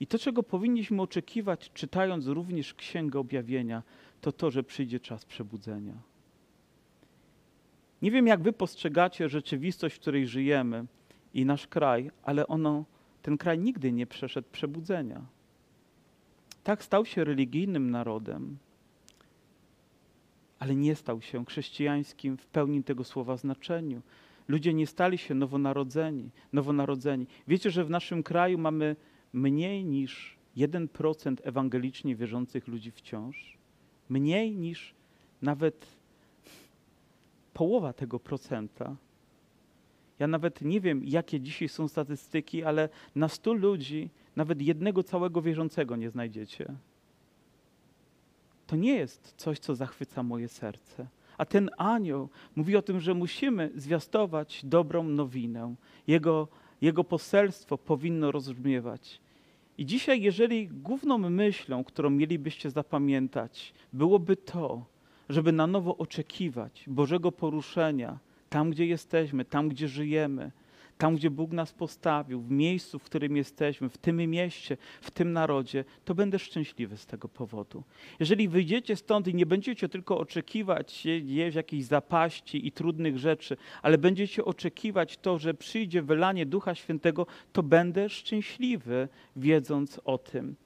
S1: I to, czego powinniśmy oczekiwać, czytając również Księgę Objawienia, to to, że przyjdzie czas przebudzenia nie wiem, jak wy postrzegacie rzeczywistość, w której żyjemy i nasz kraj, ale ono, ten kraj nigdy nie przeszedł przebudzenia. Tak stał się religijnym narodem, ale nie stał się chrześcijańskim w pełni tego słowa znaczeniu. Ludzie nie stali się nowonarodzeni, nowonarodzeni. Wiecie, że w naszym kraju mamy mniej niż 1% ewangelicznie wierzących ludzi wciąż? Mniej niż nawet połowa tego procenta. Ja nawet nie wiem, jakie dzisiaj są statystyki, ale na 100 ludzi nawet jednego całego wierzącego nie znajdziecie. To nie jest coś, co zachwyca moje serce. A ten anioł mówi o tym, że musimy zwiastować dobrą nowinę. Jego, jego poselstwo powinno rozbrzmiewać. I dzisiaj, jeżeli główną myślą, którą mielibyście zapamiętać, byłoby to, żeby na nowo oczekiwać Bożego poruszenia tam, gdzie jesteśmy, tam, gdzie żyjemy, tam, gdzie Bóg nas postawił, w miejscu, w którym jesteśmy, w tym mieście, w tym narodzie, to będę szczęśliwy z tego powodu. Jeżeli wyjdziecie stąd i nie będziecie tylko oczekiwać jeść jakiejś zapaści i trudnych rzeczy, ale będziecie oczekiwać to, że przyjdzie wylanie Ducha Świętego, to będę szczęśliwy, wiedząc o tym.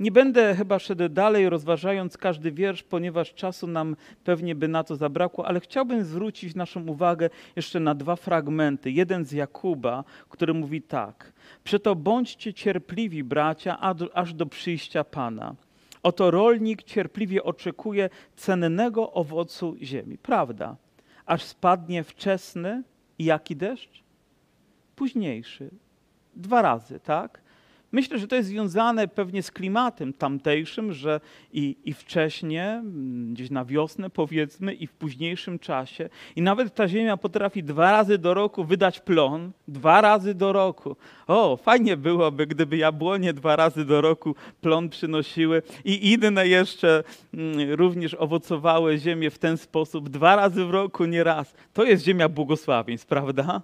S1: Nie będę chyba szedł dalej, rozważając każdy wiersz, ponieważ czasu nam pewnie by na to zabrakło, ale chciałbym zwrócić naszą uwagę jeszcze na dwa fragmenty. Jeden z Jakuba, który mówi tak: Przeto bądźcie cierpliwi, bracia, aż do przyjścia Pana. Oto rolnik cierpliwie oczekuje cennego owocu ziemi. Prawda? Aż spadnie wczesny jaki deszcz? Późniejszy. Dwa razy, tak? Myślę, że to jest związane pewnie z klimatem tamtejszym, że i, i gdzieś na wiosnę powiedzmy, i w późniejszym czasie. I nawet ta ziemia potrafi dwa razy do roku wydać plon. Dwa razy do roku. O, fajnie byłoby, gdyby jabłonie dwa razy do roku plon przynosiły i inne jeszcze również owocowały ziemię w ten sposób. Dwa razy w roku, nie raz. To jest ziemia błogosławieństw, prawda?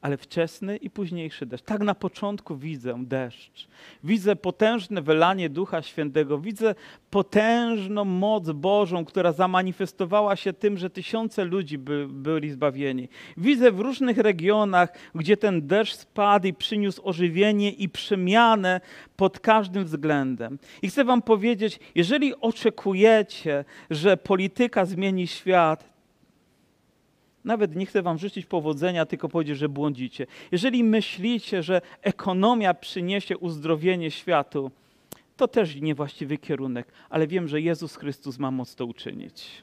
S1: Ale wczesny i późniejszy deszcz. Tak na początku widzę deszcz. Widzę potężne wylanie Ducha Świętego. Widzę potężną moc Bożą, która zamanifestowała się tym, że tysiące ludzi by, byli zbawieni. Widzę w różnych regionach, gdzie ten deszcz spadł i przyniósł ożywienie i przemianę pod każdym względem. I chcę Wam powiedzieć, jeżeli oczekujecie, że polityka zmieni świat, nawet nie chcę wam życzyć powodzenia, tylko powiedzieć, że błądzicie. Jeżeli myślicie, że ekonomia przyniesie uzdrowienie światu, to też niewłaściwy kierunek, ale wiem, że Jezus Chrystus ma moc to uczynić.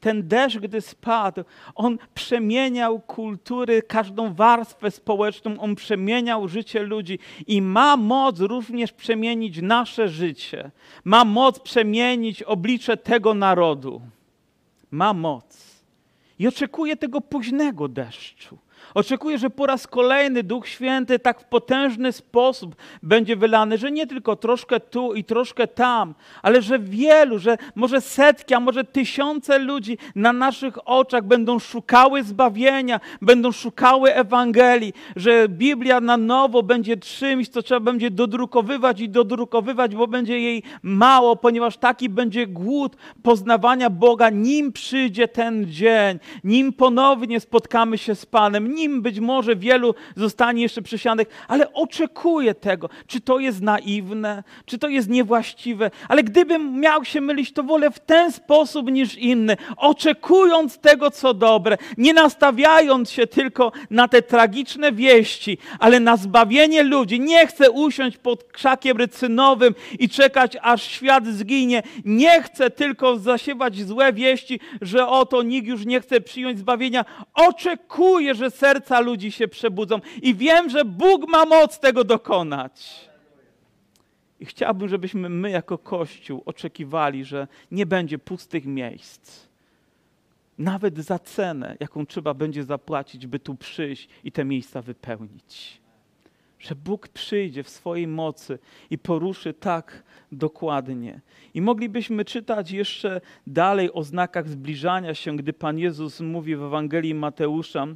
S1: Ten deszcz, gdy spadł, on przemieniał kultury, każdą warstwę społeczną, on przemieniał życie ludzi i ma moc również przemienić nasze życie. Ma moc przemienić oblicze tego narodu ma moc. I oczekuję tego późnego deszczu. Oczekuję, że po raz kolejny Duch Święty tak w potężny sposób będzie wylany, że nie tylko troszkę tu i troszkę tam, ale że wielu, że może setki, a może tysiące ludzi na naszych oczach będą szukały zbawienia, będą szukały Ewangelii, że Biblia na nowo będzie czymś, co trzeba będzie dodrukowywać i dodrukowywać, bo będzie jej mało, ponieważ taki będzie głód poznawania Boga, nim przyjdzie ten dzień, nim ponownie spotkamy się z Panem, nim być może wielu zostanie jeszcze przesianych, ale oczekuję tego. Czy to jest naiwne, czy to jest niewłaściwe, ale gdybym miał się mylić, to wolę w ten sposób niż inny, oczekując tego, co dobre, nie nastawiając się tylko na te tragiczne wieści, ale na zbawienie ludzi. Nie chcę usiąść pod krzakiem rycynowym i czekać, aż świat zginie. Nie chcę tylko zasiewać złe wieści, że oto nikt już nie chce przyjąć zbawienia. Oczekuję, że serca ludzi się przebudzą i wiem, że Bóg ma moc tego dokonać. I chciałbym, żebyśmy my jako Kościół oczekiwali, że nie będzie pustych miejsc. Nawet za cenę, jaką trzeba będzie zapłacić, by tu przyjść i te miejsca wypełnić. Że Bóg przyjdzie w swojej mocy i poruszy tak dokładnie. I moglibyśmy czytać jeszcze dalej o znakach zbliżania się, gdy Pan Jezus mówi w Ewangelii Mateusza,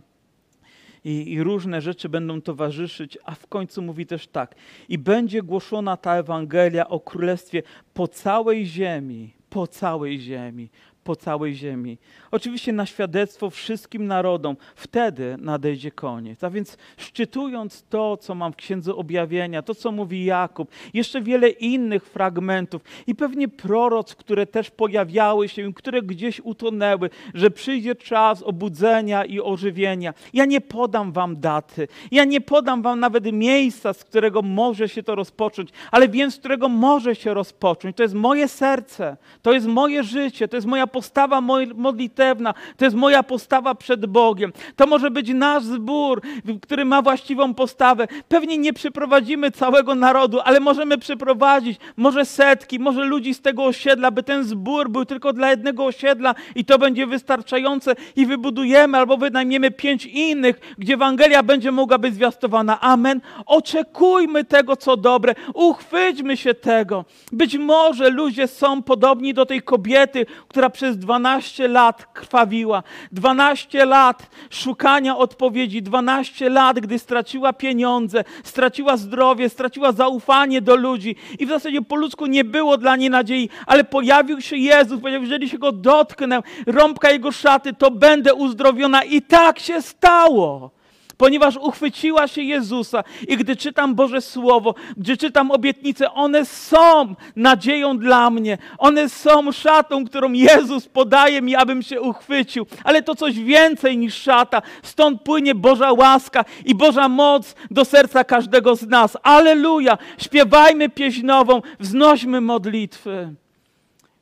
S1: i, i, różne rzeczy będą towarzyszyć, a w końcu mówi też tak: i będzie głoszona ta Ewangelia o Królestwie po całej ziemi, po całej ziemi, po całej ziemi. Oczywiście na świadectwo wszystkim narodom. Wtedy nadejdzie koniec. A więc szczytując to, co mam w Księdze Objawienia, to, co mówi Jakub, jeszcze wiele innych fragmentów i pewnie proroc, które też pojawiały się, które gdzieś utonęły, że przyjdzie czas obudzenia i ożywienia. Ja nie podam wam daty. Ja nie podam wam nawet miejsca, z którego może się to rozpocząć, ale wiem, z którego może się rozpocząć. To jest moje serce, to jest moje życie, to jest moja postawa modlitewna, to jest moja postawa przed Bogiem. To może być nasz zbór, który ma właściwą postawę. Pewnie nie przyprowadzimy całego narodu, ale możemy przyprowadzić może setki, może ludzi z tego osiedla, by ten zbór był tylko dla jednego osiedla i to będzie wystarczające i wybudujemy albo wynajmiemy pięć innych, gdzie Ewangelia będzie mogła być zwiastowana. Amen. Oczekujmy tego, co dobre. Uchwyćmy się tego. Być może ludzie są podobni do tej kobiety, która przez przez 12 lat krwawiła, 12 lat szukania odpowiedzi, 12 lat, gdy straciła pieniądze, straciła zdrowie, straciła zaufanie do ludzi i w zasadzie po ludzku nie było dla niej nadziei, ale pojawił się Jezus, powiedział, jeżeli się go dotknę, rąbka jego szaty, to będę uzdrowiona. I tak się stało ponieważ uchwyciła się Jezusa. I gdy czytam Boże Słowo, gdy czytam obietnice, one są nadzieją dla mnie. One są szatą, którą Jezus podaje mi, abym się uchwycił. Ale to coś więcej niż szata. Stąd płynie Boża łaska i Boża moc do serca każdego z nas. Aleluja! Śpiewajmy pieśń nową, wznośmy modlitwy.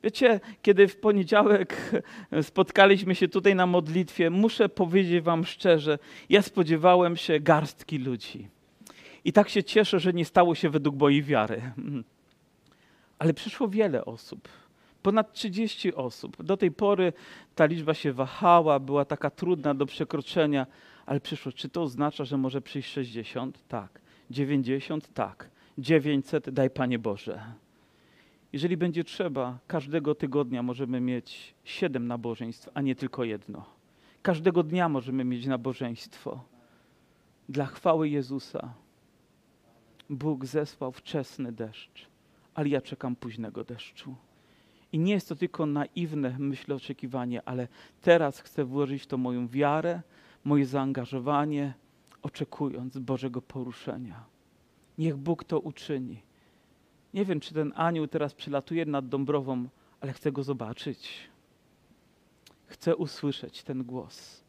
S1: Wiecie, kiedy w poniedziałek spotkaliśmy się tutaj na modlitwie, muszę powiedzieć Wam szczerze, ja spodziewałem się garstki ludzi. I tak się cieszę, że nie stało się według mojej wiary. Ale przyszło wiele osób. Ponad 30 osób. Do tej pory ta liczba się wahała, była taka trudna do przekroczenia, ale przyszło. Czy to oznacza, że może przyjść 60? Tak. 90? Tak. 900? Daj Panie Boże. Jeżeli będzie trzeba, każdego tygodnia możemy mieć siedem nabożeństw, a nie tylko jedno. Każdego dnia możemy mieć nabożeństwo. Dla chwały Jezusa Bóg zesłał wczesny deszcz, ale ja czekam późnego deszczu. I nie jest to tylko naiwne, myślę, oczekiwanie, ale teraz chcę włożyć w to moją wiarę, moje zaangażowanie, oczekując Bożego poruszenia. Niech Bóg to uczyni. Nie wiem, czy ten anioł teraz przylatuje nad Dąbrową, ale chcę go zobaczyć. Chcę usłyszeć ten głos.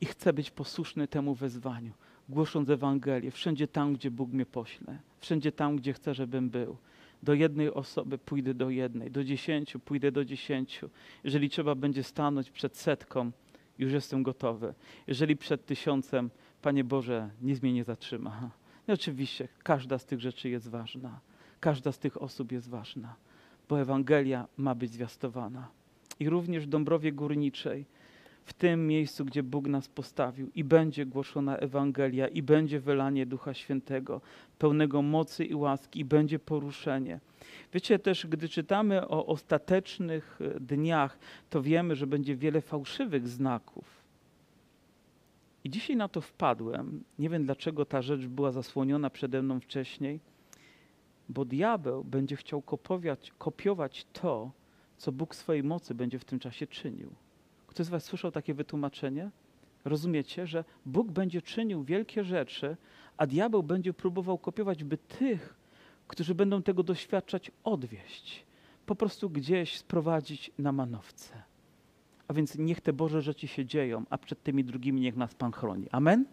S1: I chcę być posłuszny temu wezwaniu, głosząc Ewangelię wszędzie tam, gdzie Bóg mnie pośle, wszędzie tam, gdzie chce, żebym był. Do jednej osoby pójdę do jednej, do dziesięciu pójdę do dziesięciu. Jeżeli trzeba będzie stanąć przed setką, już jestem gotowy. Jeżeli przed tysiącem, Panie Boże, nic mnie nie zatrzyma. I oczywiście każda z tych rzeczy jest ważna. Każda z tych osób jest ważna, bo Ewangelia ma być zwiastowana. I również w Dąbrowie Górniczej w tym miejscu, gdzie Bóg nas postawił i będzie głoszona Ewangelia i będzie wylanie Ducha Świętego, pełnego mocy i łaski i będzie poruszenie. Wiecie też, gdy czytamy o ostatecznych e, dniach, to wiemy, że będzie wiele fałszywych znaków. I dzisiaj na to wpadłem. Nie wiem, dlaczego ta rzecz była zasłoniona przede mną wcześniej, bo diabeł będzie chciał kopiować, kopiować to, co Bóg swojej mocy będzie w tym czasie czynił. Ktoś z Was słyszał takie wytłumaczenie? Rozumiecie, że Bóg będzie czynił wielkie rzeczy, a diabeł będzie próbował kopiować, by tych, którzy będą tego doświadczać, odwieść. Po prostu gdzieś sprowadzić na manowce. A więc niech te Boże rzeczy się dzieją, a przed tymi drugimi niech nas Pan chroni. Amen?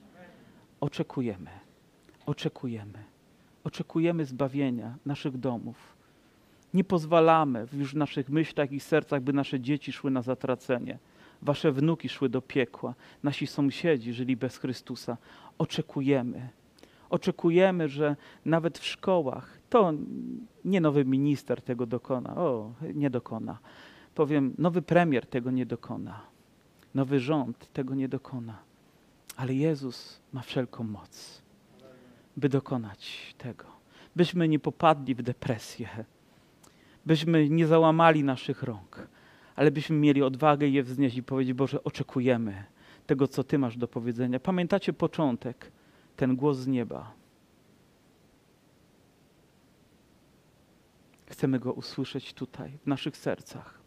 S1: Oczekujemy. Oczekujemy. Oczekujemy zbawienia naszych domów. Nie pozwalamy już w naszych myślach i sercach, by nasze dzieci szły na zatracenie. Wasze wnuki szły do piekła. Nasi sąsiedzi żyli bez Chrystusa. Oczekujemy. Oczekujemy, że nawet w szkołach, to nie nowy minister tego dokona, o, nie dokona. Powiem, nowy premier tego nie dokona. Nowy rząd tego nie dokona. Ale Jezus ma wszelką moc, by dokonać tego. Byśmy nie popadli w depresję, byśmy nie załamali naszych rąk, ale byśmy mieli odwagę je wznieść i powiedzieć: Boże, oczekujemy tego, co Ty masz do powiedzenia. Pamiętacie początek, ten głos z nieba. Chcemy go usłyszeć tutaj, w naszych sercach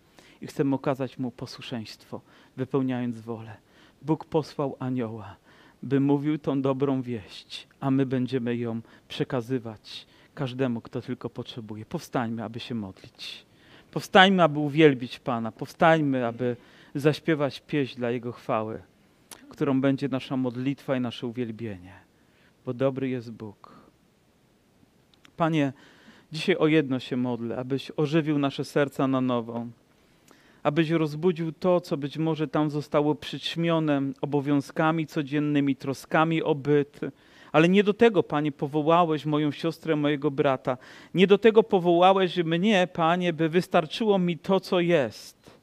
S1: i chcemy okazać mu posłuszeństwo, wypełniając wolę. Bóg posłał anioła, by mówił tą dobrą wieść, a my będziemy ją przekazywać każdemu, kto tylko potrzebuje. Powstańmy, aby się modlić. Powstańmy, aby uwielbić Pana. Powstańmy, aby zaśpiewać pieśń dla Jego chwały, którą będzie nasza modlitwa i nasze uwielbienie. Bo dobry jest Bóg. Panie, dzisiaj o jedno się modlę, abyś ożywił nasze serca na nowo, abyś rozbudził to, co być może tam zostało przyćmione obowiązkami codziennymi, troskami o byt, ale nie do tego, Panie, powołałeś moją siostrę, mojego brata. Nie do tego powołałeś mnie, Panie, by wystarczyło mi to, co jest.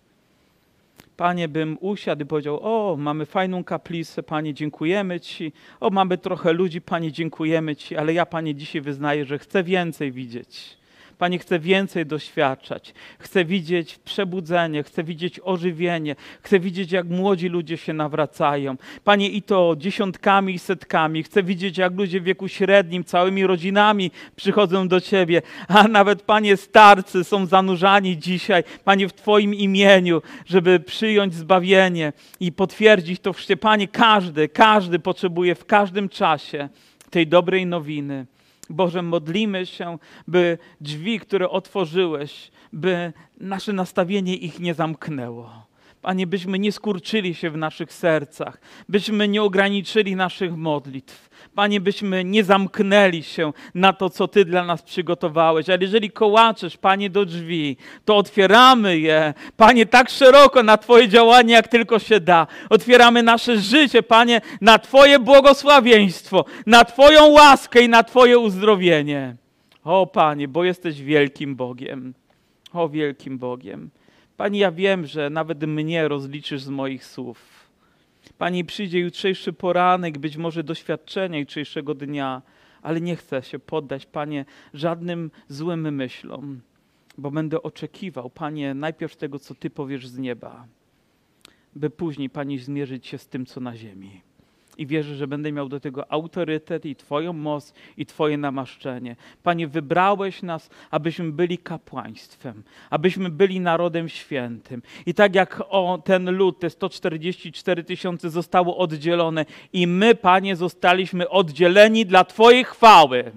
S1: Panie, bym usiadł i powiedział: O, mamy fajną kaplicę, Panie, dziękujemy Ci. O, mamy trochę ludzi, Panie, dziękujemy Ci, ale ja, Panie, dzisiaj wyznaję, że chcę więcej widzieć. Panie, chcę więcej doświadczać. Chcę widzieć przebudzenie, chcę widzieć ożywienie, chcę widzieć, jak młodzi ludzie się nawracają. Panie, i to dziesiątkami i setkami. Chcę widzieć, jak ludzie w wieku średnim, całymi rodzinami przychodzą do Ciebie. A nawet, Panie, starcy są zanurzani dzisiaj, Panie, w Twoim imieniu, żeby przyjąć zbawienie i potwierdzić to w Panie, każdy, każdy potrzebuje w każdym czasie tej dobrej nowiny. Boże, modlimy się, by drzwi, które otworzyłeś, by nasze nastawienie ich nie zamknęło. Panie, byśmy nie skurczyli się w naszych sercach, byśmy nie ograniczyli naszych modlitw, Panie, byśmy nie zamknęli się na to, co Ty dla nas przygotowałeś. Ale jeżeli kołaczesz, Panie, do drzwi, to otwieramy je, Panie, tak szeroko na Twoje działanie, jak tylko się da. Otwieramy nasze życie, Panie, na Twoje błogosławieństwo, na Twoją łaskę i na Twoje uzdrowienie. O, Panie, bo jesteś wielkim Bogiem. O, wielkim Bogiem. Panie, ja wiem, że nawet mnie rozliczysz z moich słów. Pani, przyjdzie jutrzejszy poranek, być może doświadczenie jutrzejszego dnia, ale nie chcę się poddać, Panie, żadnym złym myślom, bo będę oczekiwał, Panie, najpierw tego, co Ty powiesz z nieba, by później, Pani, zmierzyć się z tym, co na ziemi i wierzę, że będę miał do tego autorytet i Twoją moc i Twoje namaszczenie. Panie, wybrałeś nas, abyśmy byli kapłaństwem, abyśmy byli narodem świętym. I tak jak o, ten lud, te 144 tysiące zostało oddzielone i my, Panie, zostaliśmy oddzieleni dla Twojej chwały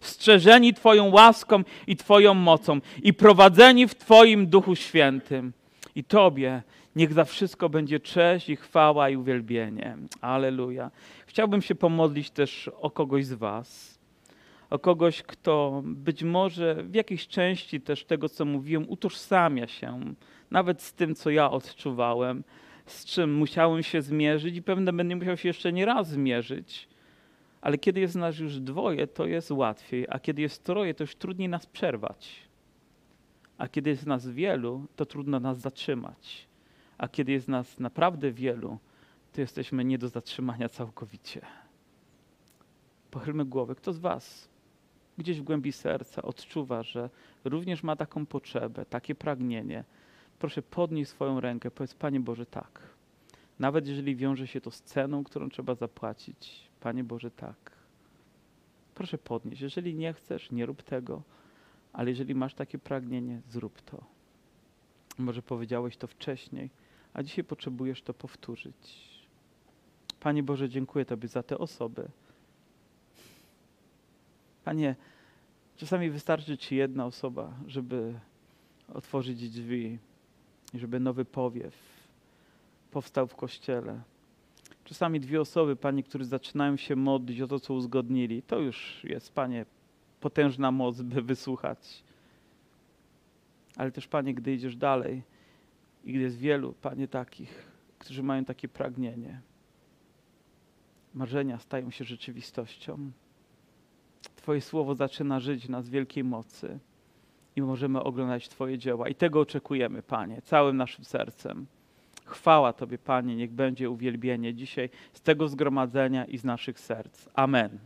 S1: strzeżeni Twoją łaską i Twoją mocą i prowadzeni w Twoim Duchu Świętym. I Tobie Niech za wszystko będzie cześć i chwała i uwielbienie. Aleluja. Chciałbym się pomodlić też o kogoś z Was. O kogoś, kto być może w jakiejś części też tego, co mówiłem, utożsamia się nawet z tym, co ja odczuwałem, z czym musiałem się zmierzyć i pewnie będę musiał się jeszcze nie raz zmierzyć. Ale kiedy jest nas już dwoje, to jest łatwiej, a kiedy jest troje, to już trudniej nas przerwać. A kiedy jest nas wielu, to trudno nas zatrzymać a kiedy jest nas naprawdę wielu, to jesteśmy nie do zatrzymania całkowicie. Pochylmy głowy. Kto z Was gdzieś w głębi serca odczuwa, że również ma taką potrzebę, takie pragnienie? Proszę podnieść swoją rękę, powiedz Panie Boże tak. Nawet jeżeli wiąże się to z ceną, którą trzeba zapłacić, Panie Boże tak. Proszę podnieść. Jeżeli nie chcesz, nie rób tego, ale jeżeli masz takie pragnienie, zrób to. Może powiedziałeś to wcześniej, a dzisiaj potrzebujesz to powtórzyć. Panie Boże, dziękuję Tobie za te osoby. Panie, czasami wystarczy Ci jedna osoba, żeby otworzyć drzwi, żeby nowy powiew powstał w kościele. Czasami dwie osoby, Panie, które zaczynają się modlić o to, co uzgodnili. To już jest, Panie, potężna moc, by wysłuchać. Ale też, Panie, gdy idziesz dalej i gdy jest wielu, Panie, takich, którzy mają takie pragnienie, marzenia stają się rzeczywistością. Twoje słowo zaczyna żyć nas wielkiej mocy i możemy oglądać Twoje dzieła. I tego oczekujemy, Panie, całym naszym sercem. Chwała Tobie, Panie, niech będzie uwielbienie dzisiaj z tego zgromadzenia i z naszych serc. Amen.